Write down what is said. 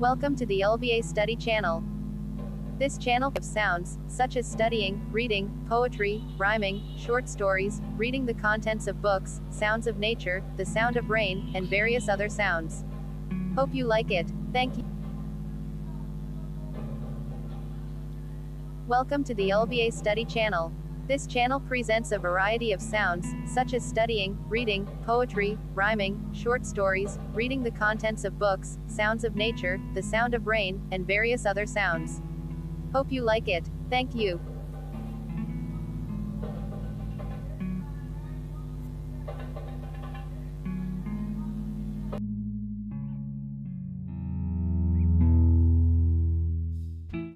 Welcome to the LBA Study Channel. This channel of sounds, such as studying, reading, poetry, rhyming, short stories, reading the contents of books, sounds of nature, the sound of rain, and various other sounds. Hope you like it. Thank you. Welcome to the LBA Study Channel. This channel presents a variety of sounds, such as studying, reading, poetry, rhyming, short stories, reading the contents of books, sounds of nature, the sound of rain, and various other sounds. Hope you like it. Thank you.